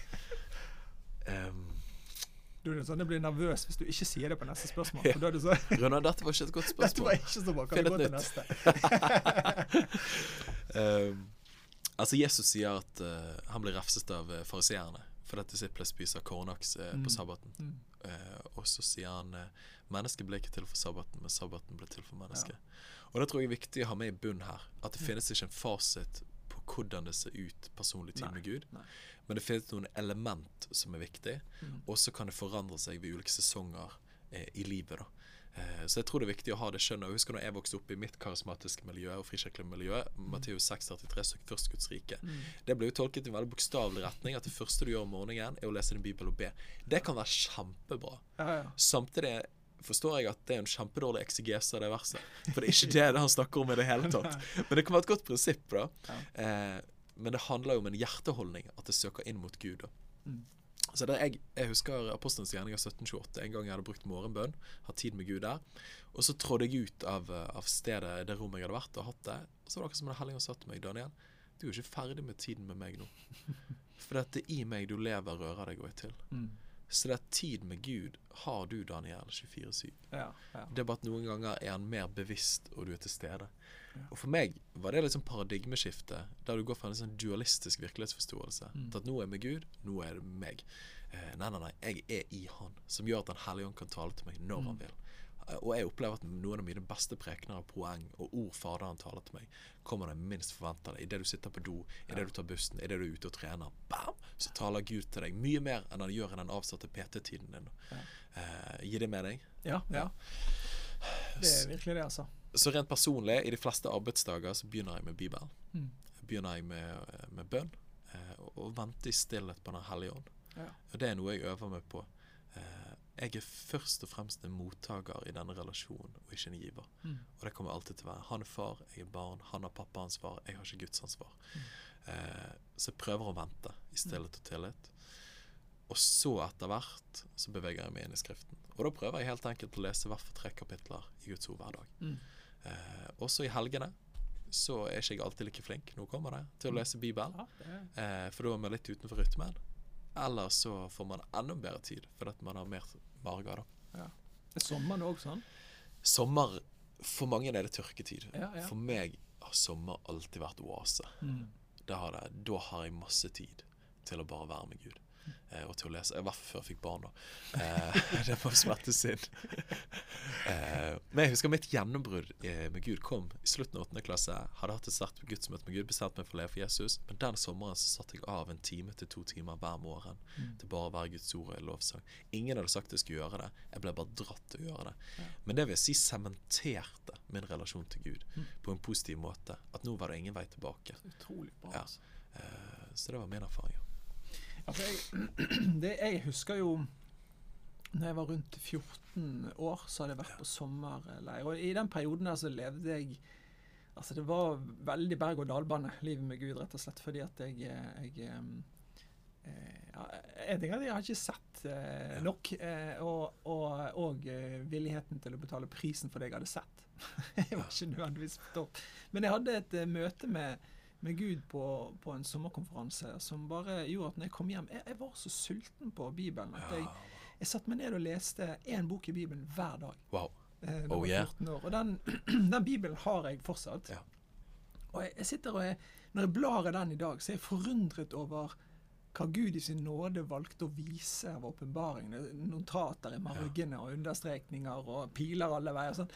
em, Du er sånn, jeg blir nervøs hvis du ikke sier det på neste spørsmål. Ja. For da er du så, Runar, dette var ikke et godt spørsmål. dette var ikke så bra. Kan Finn vi gå til neste? um, altså Jesus sier at uh, han blir refset av uh, fariseerne fordi at disiplene spiser kornaks eh, Mm. på sabbaten. Mm. Eh, og så sier han eh, mennesket ble ikke til for sabbaten, men sabbaten ble til for mennesket. Og det tror jeg er viktig å ha med i bunn her. At det Mm. finnes ikke en fasit på hvordan det ser ut personlig tid med Gud. nei. Men det finnes noen element som er viktig, Mm. og så kan det forandre seg ved ulike sesonger eh, i livet. da Eh, Så jeg tror det er viktig å ha det skjønnet. Jeg husker når jeg vokste opp i mitt karismatiske miljø og frikirkelige miljø, Matteus 6,33, søk først Guds rike. Mm. Det ble jo tolket i en veldig bokstavelig retning at det første du gjør om morgenen, er å lese din bibel og be. Det kan være kjempebra. Ja, ja. Samtidig forstår jeg at det er en kjempedårlig eksegese av det verset. For det er ikke det han snakker om i det hele tatt. Men det kan være et godt prinsipp, da. Ja. Eh, men det handler jo om en hjerteholdning, at det søker inn mot Gud. Mm. så det, jeg, jeg husker Apostelens gjerninger 1728. En gang jeg hadde brukt morgenbønn, hatt tid med Gud der. Og så trådde jeg ut av, av stedet, det rommet jeg hadde vært og hatt det. Og så var det akkurat som en helling og sa til meg, Daniel, du er jo ikke ferdig med tiden med meg nå. For det er i meg du lever, rører deg og er til. Mm. Så det er tid med Gud har du, Daniel, 24-7. ja, ja. Det er bare at noen ganger er han mer bevisst, og du er til stede. Ja. Og for meg var det liksom paradigmeskiftet, der du går fra en sånn dualistisk virkelighetsforståelse Mm. til at nå er vi Gud, nå er det meg. Eh, nei, nei, nei. Jeg er i Han, som gjør at Den hellige ånd kan tale til meg når han vil. Eh, Og jeg opplever at noen av mine beste prekener og poeng og ord Faderen taler til meg, kommer når jeg minst forventer det. Idet du sitter på do, idet du tar bussen, idet du er ute og trener, bam, så taler Gud til deg mye mer enn han gjør i den avsatte PT-tiden din. Eh, gir det mening? Ja, ja. Det er virkelig det, altså. Så rent personlig, i de fleste arbeidsdager så begynner jeg med Bibelen. Mm. Begynner jeg med, med bønn, eh, og, og venter i stillhet på Den hellige ånd. Ja. Og det er noe jeg øver meg på. Eh, jeg er først og fremst en mottaker i denne relasjonen, og ikke en giver. Mm. Og det kommer alltid til å være. Han er far, jeg er barn. Han har pappaansvar, jeg har ikke Guds ansvar. Eh, så jeg prøver å vente i stillhet og tillit. Og så etter hvert så beveger jeg meg inn i Skriften. Og da prøver jeg helt enkelt å lese hvert for tre kapitler i Guds ord hver dag. Mm. Eh, også i helgene så er ikke jeg alltid like flink, nå kommer det, til å lese Bibelen. Ja, Eh, for da er man litt utenfor rytmen. Eller så får man enda bedre tid, fordi at man har mer marger. da. det er sommeren òg, sånn. Sommer For mange er det tørketid. Ja, ja. For meg har sommer alltid vært oase. Mm. Det har, det, da har jeg masse tid til å bare være med Gud. Eh, og til å lese. I hvert fall før jeg fikk barn, da. Eh, det må smertes inn. eh, men jeg husker mitt gjennombrudd med Gud kom i slutten av 8. klasse. Hadde hatt et sterkt gudsmøte med Gud, bestemt meg for å leve for Jesus. Men den sommeren så satte jeg av en time til to timer hver morgen til bare å være Guds ord og i lovsang. Ingen hadde sagt jeg skulle gjøre det. Jeg ble bare dratt til å gjøre det. Men det vil jeg si sementerte min relasjon til Gud på en positiv måte. At nå var det ingen vei tilbake. Utrolig bra. Ja. altså. Så det var min erfaring. Altså, jeg, det, jeg husker jo Når jeg var rundt 14 år, så hadde jeg vært på sommerleir. Og i den perioden der så levde jeg Altså, det var veldig berg-og-dal-bane, livet med Gud, rett og slett. Fordi at jeg, jeg eh, ja, En ting er at jeg har ikke sett eh, nok. Eh, og og, og eh, villigheten til å betale prisen for det jeg hadde sett. jeg var ikke nødvendigvis topp. Men jeg hadde et eh, møte med med Gud på, på en sommerkonferanse som bare gjorde at når jeg kom hjem Jeg, jeg var så sulten på Bibelen at jeg, jeg satte meg ned og leste én bok i Bibelen hver dag. Wow. Eh, Oh, yeah. år. Og den, den Bibelen har jeg fortsatt. Ja. Og jeg, jeg sitter og jeg, Når jeg blar i den i dag, så er jeg forundret over hva Gud i sin nåde valgte å vise av åpenbaringene. Er Notater i margene og understrekninger og piler alle veier. Sånn.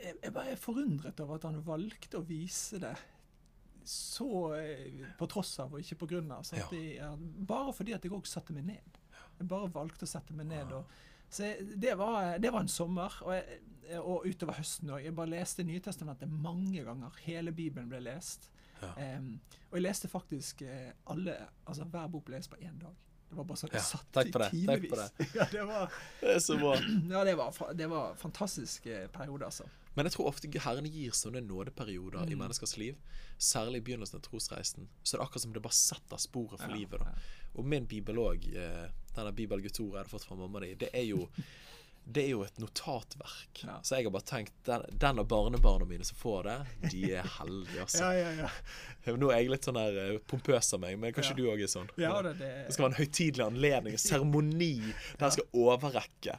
Jeg, jeg bare er forundret over at han valgte å vise det så eh, på tross av og ikke på grunn av. Ja. I- bare fordi at jeg òg satte meg ned. Jeg bare valgte å sette meg ned. Og, så jeg, det, var, det var en sommer, og, jeg, og utover høsten òg. Jeg bare leste Nytestamentet mange ganger. Hele Bibelen ble lest. Ja. Um, og jeg leste faktisk eh, alle Altså hver bok ble lest på én dag. Det var bare sånn Ja, satt i på det, på timevis. Ja, det var, Det er så bra. ja, det var, det var fantastisk periode, altså. Men jeg tror ofte Herren gir sånne nådeperioder i Mm. menneskers liv. Særlig i begynnelsen av trosreisen. Så det er akkurat som det bare setter sporet for Ja, livet. da Og min bibel òg, eh, denne Bibel Guds ord jeg hadde fått fra mamma di, det er jo det er jo et notatverk. Ja. Så jeg har bare tenkt den, den barnebarna mine som får det, de er heldige, altså. Ja, ja, ja. Nå er jeg litt sånn her eh, pompøs av meg, men kanskje Ja. du òg er sånn? ja det, det, Det skal være en høytidelig anledning, en seremoni der jeg skal overrekke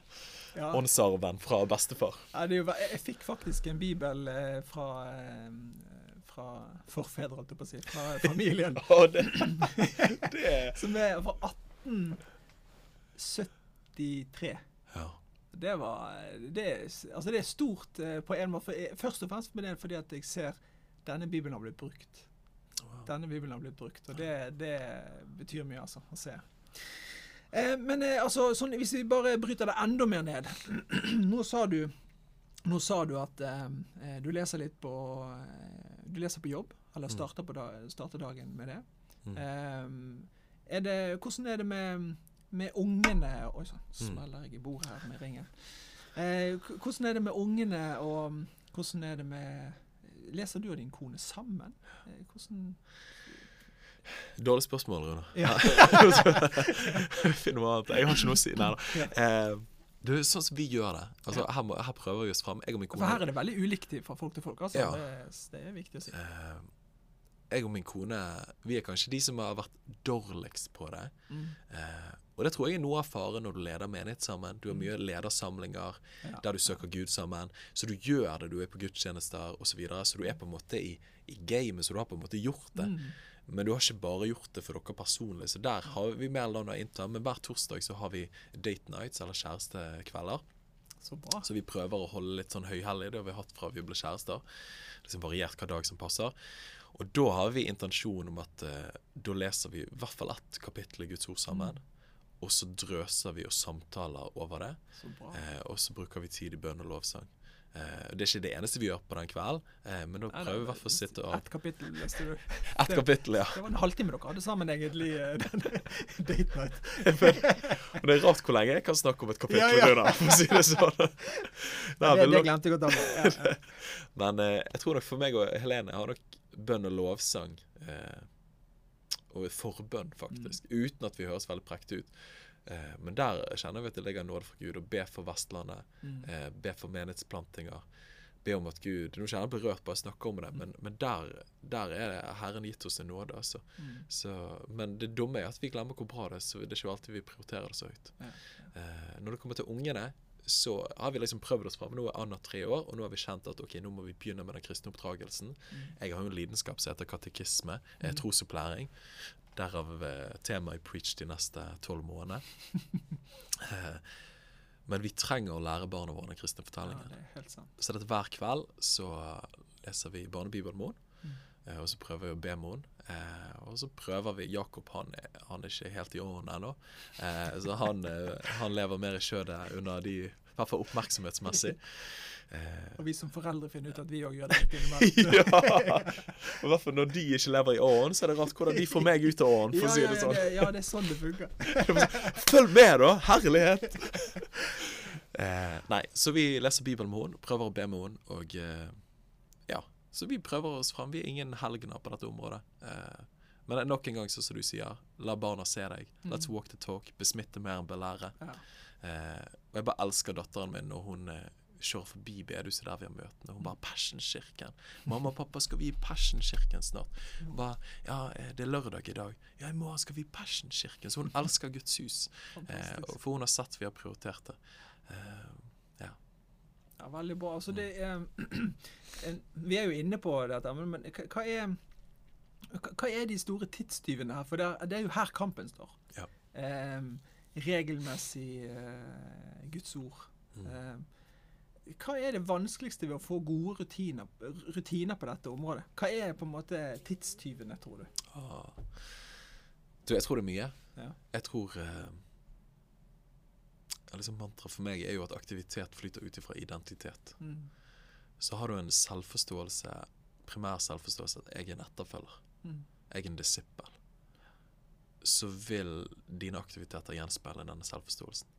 ja. åndsarven fra bestefar. Ja, det er jo, jeg, fikk faktisk en bibel eh, fra, eh, fra forfedre, holdt jeg på å si. Fra familien. Og det, det Som er fra 1873. ja. Det var det, Altså, det er stort eh, på en måte. Først og fremst med det fordi at jeg ser denne bibelen har blitt brukt. Denne bibelen har blitt brukt, og det, det betyr mye, altså, å se. Eh, men eh, altså, sånn, hvis vi bare bryter det enda mer ned Nå sa du nå sa du at eh, eh, du leser litt på eh, Du leser på jobb, eller starter, på da, starter dagen med det. Mm. Eh, er det hvordan er det med, med ungene Oi sann, smeller jeg i bordet her med ringen. Eh, hvordan er det med ungene, og hvordan er det med Leser du og din kone sammen? Hvordan Dårlig spørsmål, Rune. Ja. Finn noe annet. Jeg har ikke noe å si. Nei da. Eh, du, sånn som vi gjør det altså, her, må, her prøver vi oss fram. Jeg og min For her er det veldig ulikt fra folk til folk. Altså. Ja. Det, er- det er viktig å si. eh, jeg og min kone Vi er kanskje de som har vært dårligst på det. Mm. Eh, og det tror jeg er noe av faren når du leder menighet sammen. Du har mye ledersamlinger Ja. der du søker Gud sammen. Så du gjør det, du er på gudstjenester osv. Så, videre, så du er på en måte i, i gamet, så du har på en måte gjort det. Mm. Men du har ikke bare gjort det for dere personlig. Så der har vi mer eller annet innta. Men hver torsdag så har vi date nights, eller kjærestekvelder. Så bra. Så vi prøver å holde litt sånn høyhellig. Det har vi hatt fra vi ble kjærester. Liksom variert hva dag som passer. Og da har vi intensjon om at uh, da leser vi i hvert fall ett kapittel i Guds ord sammen. Og så drøser vi og samtaler over det. Så bra. Eh, og så bruker vi tid i bønn og lovsang. Eh, det er ikke det eneste vi gjør på den kvelden, eh, men da prøver vi i hvert fall å sitte og Ett kapittel leste du. Ett kapittel, ja. Det var en halvtime dere hadde sammen, egentlig, eh, den date night. Og det er rart hvor lenge jeg kan snakke om et kapittel, Ja, ja. Gunnar, for å si det sånn. Nei, det, det glemte jeg å ta. Ja, men jeg tror nok for meg og Helene har nok bønn og lovsang og forbønn, faktisk. Mm. Uten at vi høres veldig prektige ut. Eh, men der kjenner vi at det ligger nåde fra Gud. Å be for Vestlandet, Mm. eh, be for menighetsplantinger. Be om at Gud Nå kjenner jeg berørt bare å snakke om det, men, men der, der er det Herren gitt oss en nåde. Altså. Mm. Så, men det dumme er at vi glemmer hvor bra det er, så det er ikke alltid vi prioriterer det så høyt. Ja, Eh, når det kommer til ungene, så har vi liksom prøvd oss fram. Nå er Anna tre år, og nå har vi kjent at ok, nå må vi begynne med den kristne oppdragelsen. Mm. Jeg har jo en lidenskap som heter katekisme, eh, trosopplæring. Derav eh, temaet i Preach de neste tolv månedene. eh, men vi trenger å lære barna våre den kristne ja, det er helt sant. Så dette hver kveld så leser vi Barnebibelen vår. Mm. Eh, og så prøver vi å be med henne. Eh, og så prøver vi Jakob, han han er ikke helt i årene ennå. Eh, så han, han lever mer i skjødet under de I hvert fall oppmerksomhetsmessig. Eh, Og vi som foreldre finner ut at vi òg gjør det ja! Og hvert fall når de ikke lever i åren, så er det rart hvordan de får meg ut av åren, for Ja, å si ja, det ja, sånn. det, ja, det er sånn det funker. Følg med, da! Herlighet! eh, nei, så vi leser Bibelen med henne, prøver å be med henne, og ja. Så vi prøver oss fram. Vi er ingen helgener på dette området. Eh, men nok en gang, sånn som du sier, la barna se deg. Let's walk the talk. Besmitte mer enn belære. Ja. Eh, og jeg bare elsker datteren min når hun eh, kjører forbi bedehuset der vi har møtene. Hun bare 'Passionskirken'. 'Mamma og pappa, skal vi i Passionskirken snart?' Hun bare 'Ja, eh, det er lørdag i dag'. 'Ja, i morgen skal vi i Passionskirken'. Så hun elsker Guds hus. Eh, for hun har sett vi har prioritert det. Eh, Ja, veldig bra. Altså, det er Vi er jo inne på dette, men, men hva, er hva er de store tidstyvene her? For det er, det er jo her kampen står. Ja. Eh, regelmessig eh, Guds ord. Mm. Eh, hva er det vanskeligste ved å få gode rutiner, rutiner på dette området? Hva er på en måte tidstyvene, tror du? ah. Du, jeg tror det er mye. Ja. Jeg tror eh, liksom Mantra for meg er jo at aktivitet flyter ut ifra identitet. Mm. Så har du en selvforståelse, primær selvforståelse, at jeg er en etterfølger. Mm. jeg er en disippel, så vil dine aktiviteter gjenspeile denne selvforståelsen.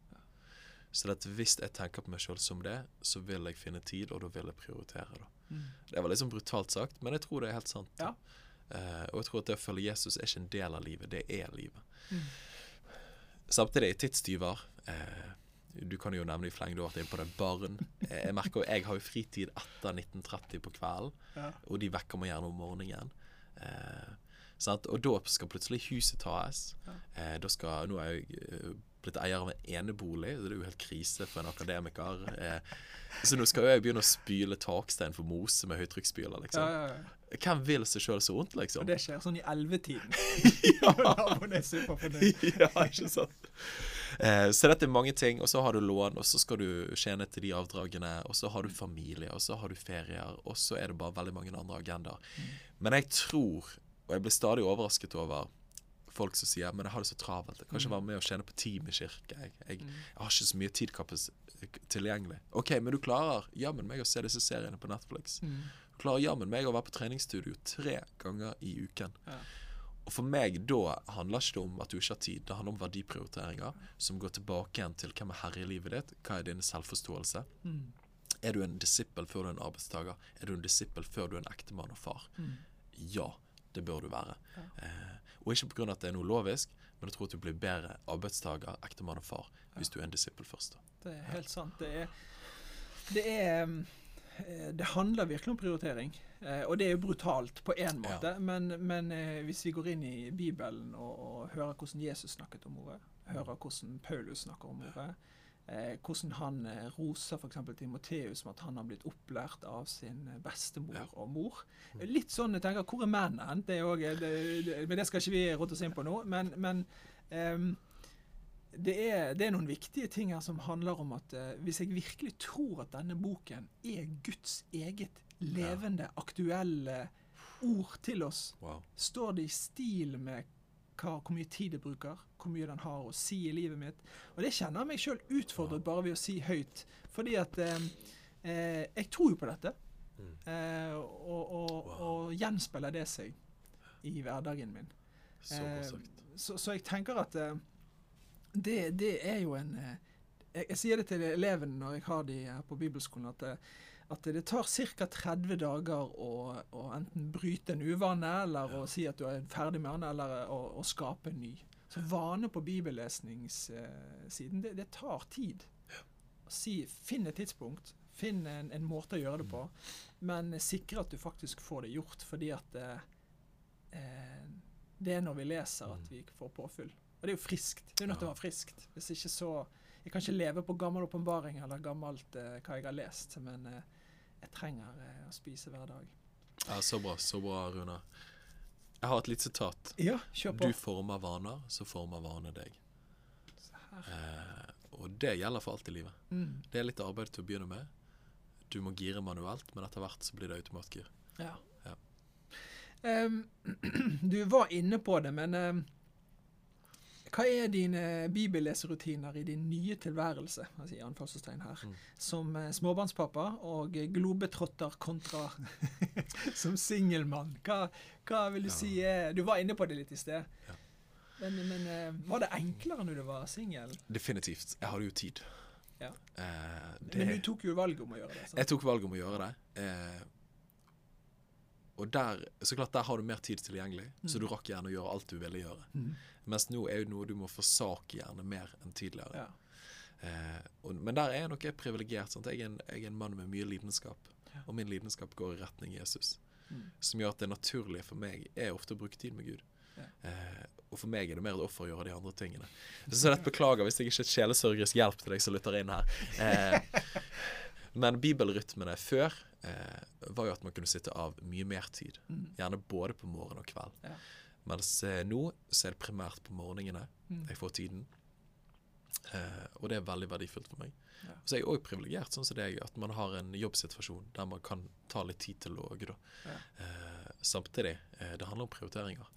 Så at hvis jeg tenker på meg sjøl som det, så vil jeg finne tid, og da vil jeg prioritere. Mm. Det var sånn brutalt sagt, men jeg tror det er helt sant. Ja. Uh, og jeg tror at det å følge Jesus er ikke en del av livet, det er livet. Mm. Samtidig, tidstyver eh, Du kan jo nevne i fleng, du har vært inne på det. Barn. Eh, jeg merker jo, jeg har jo fritid etter 1930 på kvelden, Ja. og de vekker meg gjerne om morgenen. Eh? Og da skal plutselig huset tas. Ja. Eh, da skal, nå er jeg eh, blitt eier av en enebolig, så det er jo helt krise for en akademiker. Eh, så nå skal jeg begynne å spyle takstein for mose med høytrykksspyler, liksom. ja, ja. Hvem vil seg sjøl så vondt, Og liksom? det skjer sånn i ellevetiden. ja. Ja, ikke sant. Eh, så dette er mange ting. Og så har du lån, og så skal du tjene til de avdragene. Og så har du familie, og så har du ferier, og så er det bare veldig mange andre agendaer. Men jeg tror, og jeg blir stadig overrasket over folk som sier Men jeg har det så travelt. Jeg kan ikke være med og tjene på team i kirke. Jeg, jeg, jeg har ikke så mye tid tilgjengelig. OK, men du klarer jammen meg å se disse seriene på Netflix. Mm. Du klarer jammen meg å være på treningsstudio tre ganger i uken. Ja. Og for meg da handler ikke det om at du ikke har tid, det handler om verdiprioriteringer som går tilbake igjen til hvem er herre i livet ditt, hva er din selvforståelse. Mm. Er du en disippel før du er en arbeidstaker? Er du en disippel før du er en ektemann og far? Mm. Ja, det bør du være. Ja. Eh, og ikke pga. at det er noe lovisk, men jeg tror at du blir bedre arbeidstaker, ektemann og far hvis du er en disippel først. da. Det er helt sant. Det er, det er um, det handler virkelig om prioritering. Eh, og det er jo brutalt på én måte, ja. men, men eh, hvis vi går inn i Bibelen og, og, hører hvordan Jesus snakket om ordet, hører hvordan Paulus snakker om ordet, eh, hvordan han eh, roser f.eks. Timoteus med at han har blitt opplært av sin bestemor ja. og mor. Litt sånn jeg tenker, Hvor er mennene? Det, det, det, men det skal ikke vi råte oss inn på nå. Men, men um, det, er, det, er, noen viktige ting her som handler om at uh, hvis jeg virkelig tror at denne boken er Guds eget levende, ja. aktuelle ord til oss, wow. står det i stil med hva, hvor mye tid jeg bruker, hvor mye den har å si i livet mitt. Og det kjenner jeg meg sjøl utfordret bare ved å si høyt. Fordi at uh, uh, jeg tror jo på dette. Mm. Og, og, wow. og, gjenspeiler det seg i hverdagen min. Så, eh, så, så jeg tenker at det, det, er jo en eh, jeg, jeg, sier det til elevene når jeg har de her på bibelskolen, at at det tar ca. 30 dager å, å, enten bryte en uvane, eller å si at du er ferdig med den, eller å, å skape en ny. Så vane på bibellesningssiden, det, det tar tid. Si, finn et tidspunkt, finn en, en, måte å gjøre det på, men sikre at du faktisk får det gjort, fordi at eh, eh det er når vi leser at vi får påfyll. Og det er jo friskt. Det er nødt til å være friskt. Hvis ikke så Jeg kan ikke leve på gammel åpenbaring eller gammelt eh, hva jeg har lest, men eh, jeg trenger eh, å spise hver dag. Ja, Så bra, så bra, Runa. Jeg har et lite sitat. Ja, kjør på. Du former vaner, så former vaner deg. Eh, og det gjelder for alt i livet. Mm. Det er litt arbeid til å begynne med. Du må gire manuelt, men etter hvert så blir det automatgir. Ja. ja. Um, du var inne på det, men um, hva er dine bibelleserutiner i din nye tilværelse altså i anfallstegn her, mm. som eh, småbarnspappa og globetrotter kontra som singelmann? Hva, hva, vil du ja. si Du var inne på det litt i sted. Ja. Men, men, eh, var det enklere når du var singel? Definitivt. Jeg hadde jo tid. Ja. Eh, det, men du tok jo valget om å gjøre det? Sant? Jeg tok valget om å gjøre det. Eh, og der, så klart, der har du mer tid tilgjengelig, mm. så du rakk gjerne å gjøre alt du ville gjøre. Mm. Mens nå er jo noe du må forsake gjerne mer enn tidligere. Ja. Eh, og, men der er jeg nok privilegert. Jeg, jeg, er en mann med mye lidenskap, ja. og min lidenskap går i retning Jesus. Mm. Som gjør at det naturlige for meg er ofte å bruke tid med Gud. Ja. Eh, og for meg er det mer et offer å gjøre de andre tingene. Så dette beklager hvis jeg ikke er et sjelesørgerisk hjelp til deg som lytter inn her. Eh, men bibelrytmene før eh, var jo at man kunne sitte av mye mer tid. Mm. Gjerne både på morgen og kveld. Ja. Mens eh, nå så er det primært på morgenene mm. jeg får tiden. Eh, og det er veldig verdifullt for meg. Ja. Så er jeg òg privilegert, sånn som deg, at man har en jobbsituasjon der man kan ta litt tid til å logge. Ja. Eh, samtidig, eh, det handler om prioriteringer.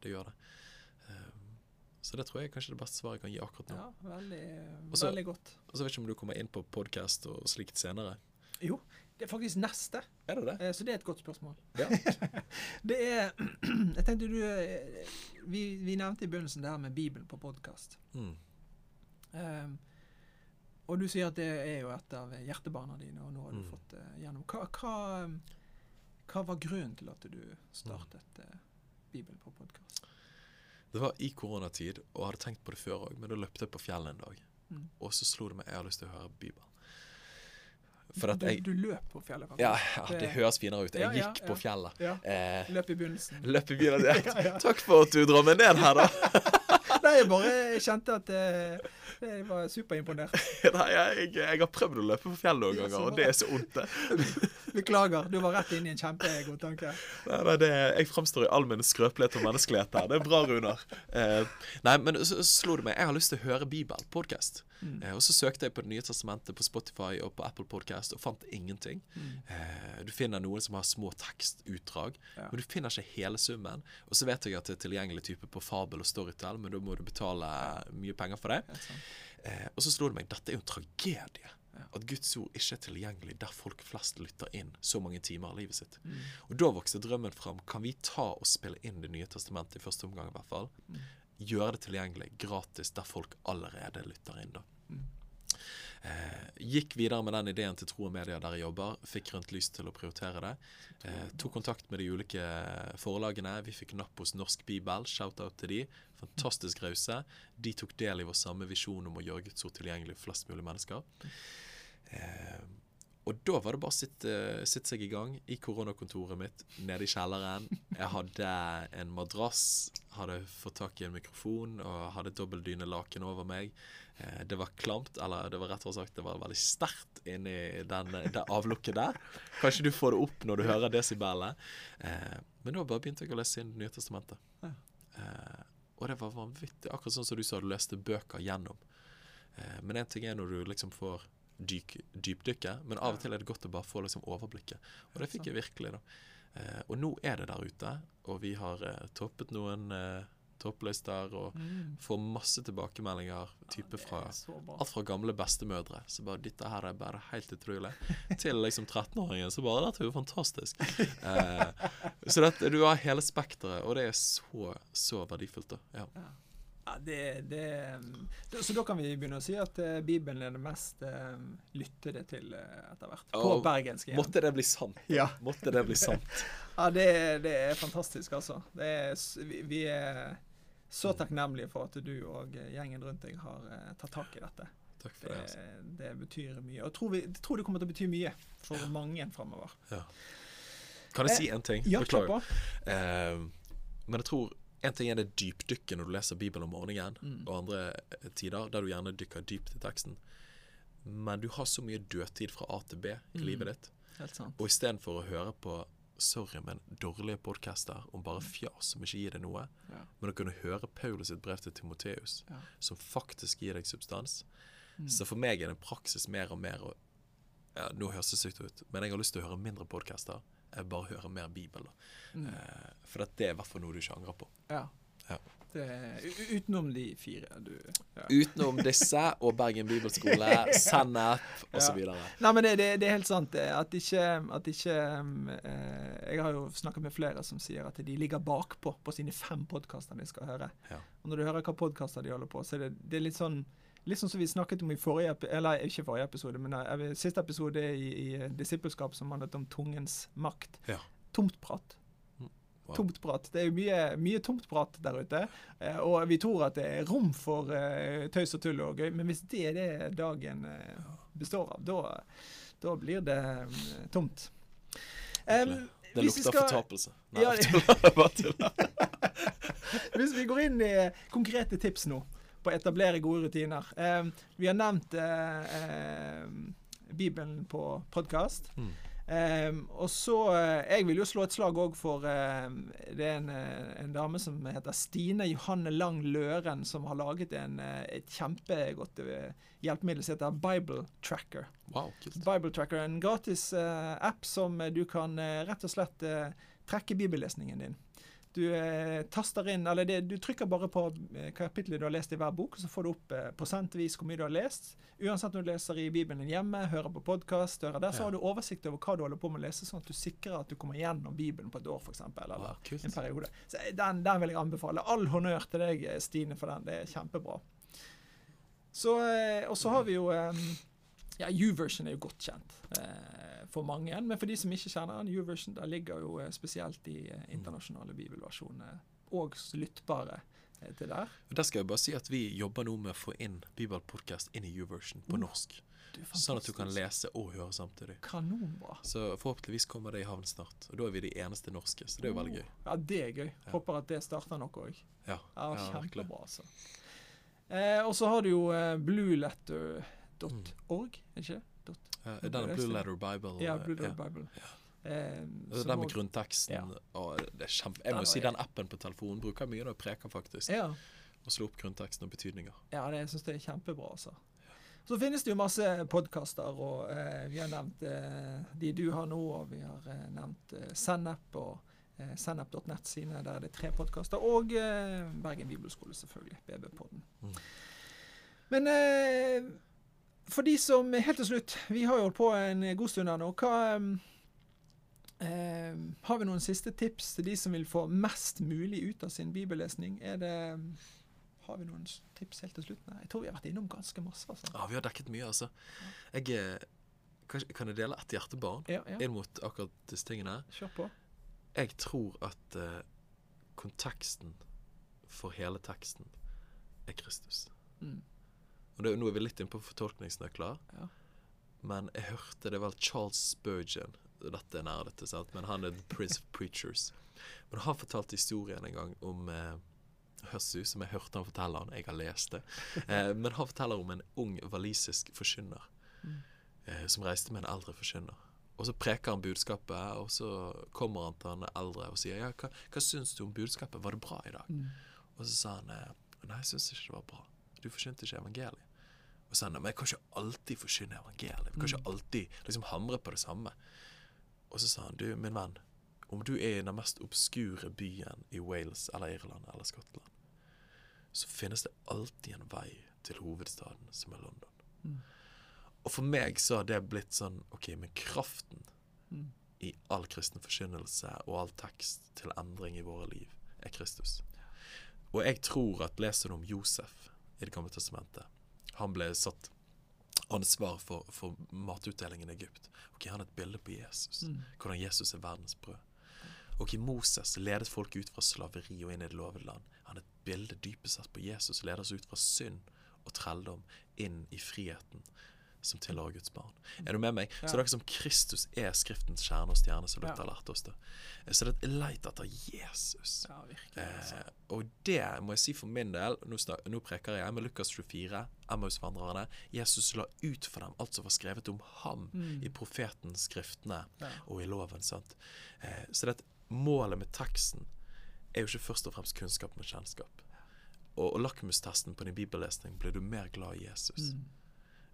Det gjør det. Så det tror jeg er kanskje det beste svaret jeg kan gi akkurat nå. Ja, veldig, Også, veldig godt. Og så vet ikke om du kommer inn på podkast og slikt senere. Jo, det er faktisk neste. Er det det? Eh, så det er et godt spørsmål. Ja. det er Jeg tenkte du eh, vi, vi, nevnte i begynnelsen det her med Bibelen på podkast. Mm. Um, og du sier at det er jo et av hjertebarna dine, og nå har du mm. fått det uh, gjennom. Hva, hva, hva, var grunnen til at du startet uh, Bibelen på podkast? Det var i koronatid, og jeg hadde tenkt på det før òg, men da løpte jeg på fjellet en dag. Mm. Og så slo det meg jeg har lyst til å høre Bibelen. For at jeg, du, du løp på fjellet? Ja, ja, det, høres finere ut. Jeg gikk på fjellet. Eh, løp i begynnelsen. Løp i begynnelsen. Takk for at du drar meg ned her, da. Nei, jeg bare kjente at eh, jeg var superimponert. Nei, jeg, jeg, har prøvd å løpe på fjellet noen ganger, og det er så vondt, det. Beklager, du var rett inne i en kjempegod tanke. Nei, nei, det, jeg framstår i all min skrøpelighet og menneskelighet her. Det er bra, Runar. Eh, nei, men så, så slo det meg. Jeg har lyst til å høre Bibel, podkast. Mm. Eh, og så søkte jeg på Det nye testamentet på Spotify og på Apple Podcast og fant ingenting. Mm. Eh, du finner noen som har små tekstutdrag, ja. men du finner ikke hele summen. Og så vet jeg at det er tilgjengelig type på Fabel og Storytel, men da må du betale mye penger for det. Eh, og så slo det meg dette er jo en tragedie. At Guds ord ikke er tilgjengelig der folk flest lytter inn så mange timer av livet sitt. Mm. Og Da vokste drømmen fram. Kan vi ta og spille inn Det nye testamentet i første omgang? i hvert fall? Mm. Gjøre det tilgjengelig gratis der folk allerede lytter inn. da. Mm. Eh, gikk videre med den ideen til Tro og Media der jeg jobber. Fikk grønt lys til å prioritere det. Eh, tok kontakt med de ulike forlagene. Vi fikk napp hos Norsk Bibel. Shout-out til de. Fantastisk rause. De tok del i vår samme visjon om å gjøre Guds ord tilgjengelig for flest mulig mennesker. Eh, og da var det bare å sitte, sitte seg i gang i koronakontoret mitt nede i kjelleren. Jeg hadde en madrass, hadde fått tak i en mikrofon og hadde dobbeltdynelaken over meg. Eh, det var klamt, eller det var rett og sagt det var veldig sterkt inni den, det avlukket der. Kanskje du får det opp når du hører desibelene. Eh, men da bare begynte jeg å lese inn Det nye testamentet. Ja. Eh, og det var vanvittig. Akkurat sånn som du sa, du leste bøker gjennom. Men én ting er når du liksom får dyk, dypdykke, men av og til er det godt å bare få liksom overblikket. Og det fikk jeg virkelig, da. Eh, og nå er det der ute, og vi har eh, toppet noen eh, topplister og Mm. får masse tilbakemeldinger type ja, fra. Alt fra gamle bestemødre, så bare 'Dette her er bare helt utrolig', til liksom 13-åringen, så bare 'Dette er jo fantastisk'. Eh, så dette, du har hele spekteret, og det er så, så verdifullt, da. Ja. Ja, det, det, det, så da kan vi begynne å si at uh, Bibelen er det mest uh, lyttede til uh, etter hvert. På oh, bergensk igjen. Måtte det bli sant. Ja. Måtte det bli sant. Ja, det, det er fantastisk, altså. Det er, vi, vi er så takknemlige for at du og gjengen rundt deg har tatt tak i dette. Takk for Det, altså. det betyr mye. Og jeg tror, vi, jeg tror det kommer til å bety mye for mange framover. Ja. Kan jeg si en ting? Ja, Beklager. men jeg tror en ting er det dypdykket når du leser Bibelen om morgenen Mm. og andre eh, tider, der du gjerne dykker dypt i teksten. Men du har så mye dødtid fra A til B i Mm. livet ditt. Helt sant. Og istedenfor å høre på sorry, men dårlige podcaster om bare fjas som ikke gir deg noe, Ja. men å kunne høre Paulus sitt brev til Timoteus, Ja. som faktisk gir deg substans. Mm. Så for meg er det en praksis mer og mer å ja, Nå høres det sykt ut, men jeg har lyst til å høre mindre podcaster. Bare høre mer Bibel. Mm. Eh, for det er i hvert fall noe du ikke angrer på. Ja. Ja. Utenom de fire du ja. Utenom disse og Bergen bibelskole, Sennep osv. Ja. Nei, men det, det, det er helt sant det, at ikke, at ikke eh, Jeg har jo snakket med flere som sier at de ligger bakpå på sine fem podkaster de skal høre. Ja. Og når du hører hva podkaster de holder på, så er det, det er litt sånn Litt sånn som vi snakket om i forrige Eller ikke forrige episode, men eh, siste episode i, i disippelskap som handlet om tungens makt. Ja. Tomtprat. Wow. Tomtprat. Det er jo mye, mye tomtprat der ute. Eh, og vi tror at det er rom for eh, tøys og tull og gøy, men hvis det er det dagen eh, består av, da, da blir det um, tomt. Um, Det lukter skal- fortapelse. Nei, Ja. Hvis vi går inn i konkrete tips nå på å etablere gode rutiner. Eh, vi har nevnt eh, Bibelen på podkast. Mm. Eh, og så eh, Jeg vil jo slå et slag òg for eh, Det er en, eh, en dame som heter Stine Johanne Lang Løren, som har laget en, eh, et kjempegodt hjelpemiddel som heter Bible Tracker. Wow. Bible Tracker er en gratis eh, app som du kan rett og slett trekke bibellesningen din. Du eh, taster inn, eller det, du trykker bare på kapitlet kapittelet du har lest i hver bok, og så får du opp eh, prosentvis hvor mye du har lest. Uansett om du leser i Bibelen din hjemme, hører på podkast, der, så Ja. har du oversikt over hva du holder på med å lese, sånn at du sikrer at du kommer gjennom Bibelen på et år, f.eks. Eller Wow, en periode. Så eh, den, den vil jeg anbefale. All honnør til deg, eh, Stine, for den. Det er kjempebra. Så, eh, og så har vi jo eh, ja, U-version er jo godt kjent eh, for mange, men for de som ikke kjenner den, U-version, der ligger jo eh, spesielt i eh, internasjonale bibelversjoner. og lyttbare eh, til der. Og Der skal jeg bare si at vi jobber nå med å få inn Bibelpodcast inn i U-version på Mm. norsk. Sånn at du kan lese og høre samtidig. Kanonbra. Så forhåpentligvis kommer det i havn snart. Og da er vi de eneste norske, så det er jo veldig gøy. Ja, det er gøy. Ja. Håper at det starter noe òg. Ja, Ja, kjempebra, altså. Eh, og så har du jo eh, blueletter.org, ikke? er Ja, Det Denne er Blue. Letter Bible. ja, eh, Blue Letter ja. Bible. Eh, Og som Den med grunnteksten. Ja. Og det er kjempe, jeg må si den appen på telefonen bruker jeg mye når jeg preker, faktisk. Ja. Og slå opp grunnteksten og betydninger. Ja, det, jeg syns det er kjempebra, altså. Så finnes det jo masse podkaster, og eh, vi har nevnt eh, de du har nå, og vi har eh, nevnt eh, Sennep og eh, Sennep.nett sine, der er det tre podkaster, og eh, Bergen bibelskole, selvfølgelig, BB-podden. Mm. Men eh, for de som Helt til slutt, vi har jo holdt på en god stund her nå. Hva eh, Har vi noen siste tips til de som vil få mest mulig ut av sin bibellesning? Er det har vi noen tips helt til slutt? Nei, jeg tror vi har vært innom ganske masse. Altså. Ja, vi har dekket mye, altså. Jeg eh, kan, jeg dele et hjertebarn Ja, ja, inn mot akkurat disse tingene? kjør på. Jeg tror at uh, konteksten for hele teksten er Kristus. Mm. Og det, Nå er vi litt inne på fortolkningsnøkler. Ja. men jeg hørte det var Charles Spurgeon. Dette er nerdete, sant? men han er the prince of preachers. Men han fortalte historien en gang om eh, Høssu, som jeg hørte han fortelle han, jeg har lest det. Eh, men han forteller om en ung walisisk forkynner eh, som reiste med en eldre forkynner. Og så preker han budskapet, og så kommer han til han eldre og sier ja, hva, hva syns du om budskapet, var det bra i dag? Og så sa han eh, nei, jeg syns ikke det var bra. Du forkynte ikke evangeliet. Og så sa han men jeg kan ikke alltid forsyne evangeliet. Vi kan ikke alltid liksom hamre på det samme. Og så sa han du, min venn, om du er i den mest obskure byen i Wales eller Irland eller Skottland, så finnes det alltid en vei til hovedstaden, som er London. Og for meg så har det blitt sånn OK, men kraften i all kristen forkynnelse og all tekst til endring i våre liv er Kristus. Og jeg tror at leser du om Josef i Det gamle testamentet Han ble satt ansvar for, for matutdelingen i Egypt. Ok, Han er et bilde på Jesus. Hvordan Jesus er verdens brød. Ok, Moses ledet folk ut fra slaveri og inn i det lovede land. Han er et bilde dypest sett på Jesus, leder oss ut fra synd og trelldom inn i friheten som tilhører Guds barn. Er du med meg? Så det er som Kristus er Skriftens kjerne og stjerne, som Luther Ja. har lært oss det. Så det er leit etter Jesus. Ja, virkelig. Altså. Eh, og det må jeg si for min del Nå, snak, nå preker jeg med Lukas 24, Emmausvandrerne. Jesus la ut for dem alt som var skrevet om ham i profetens skriftene Ja. og i loven. sant? Eh, så det målet med teksten er jo ikke først og fremst kunnskap, men kjennskap. Og, og lakmustesten på din bibellesning blir du mer glad i Jesus.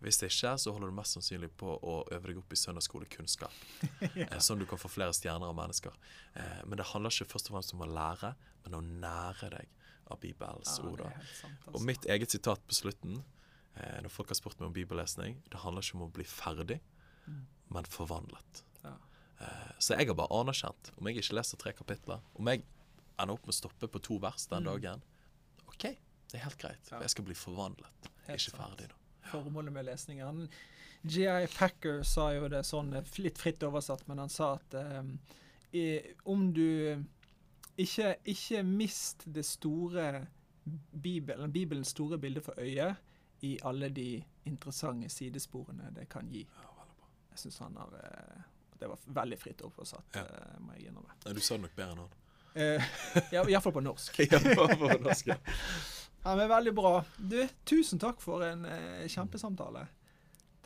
Hvis det ikke så holder du mest sannsynlig på å øve deg opp i søndagsskolekunnskap. eh, sånn du kan få flere stjerner av mennesker. Eh, men det handler ikke først og fremst om å lære, men å nære deg av Bibelens Ja, ord. sant, Og altså. mitt eget sitat på slutten, eh, når folk har spurt meg om bibellesning, det handler ikke om å bli ferdig, men forvandlet. Ja. Eh, så jeg har bare anerkjent, om jeg ikke leser tre kapitler, om jeg ender opp med å stoppe på to vers den dagen, OK, det er helt greit. Ja. Jeg skal bli forvandlet, Helt ikke sant. ferdig da. Formålet med lesningen. G.I. Packer sa jo det sånn, eh, litt fritt oversatt, men han sa at eh, om du ikke, ikke mist det store Bibelen, Bibelens store bilde for øyet i alle de interessante sidesporene det kan gi. Jeg synes han har eh, Det var veldig fritt oversatt, Ja. eh, må jeg innrømme. Du sa det nok bedre enn han. Iallfall på norsk. ja, på norsk, ja. Ja, men Veldig bra. Du, tusen takk for en eh, kjempesamtale.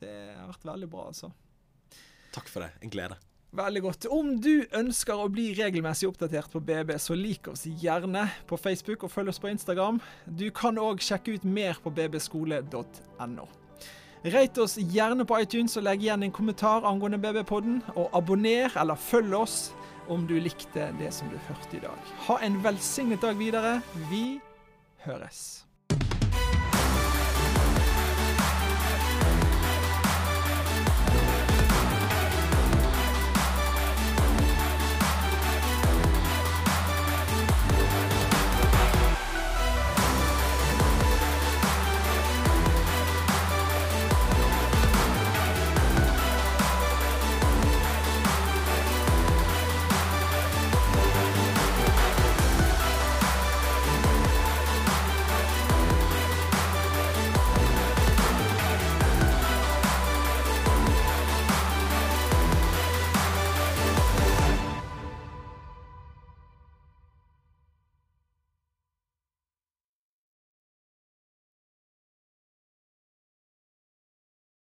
Det har vært veldig bra, altså. Takk for det. En glede. Veldig godt. Om du ønsker å bli regelmessig oppdatert på BB, så lik oss gjerne på Facebook og følg oss på Instagram. Du kan òg sjekke ut mer på bbskole.no. Rate oss gjerne på iTunes og legg igjen en kommentar angående BB-podden. Og abonner eller følg oss om du likte det som du hørte i dag. Ha en velsignet dag videre. Vi høres.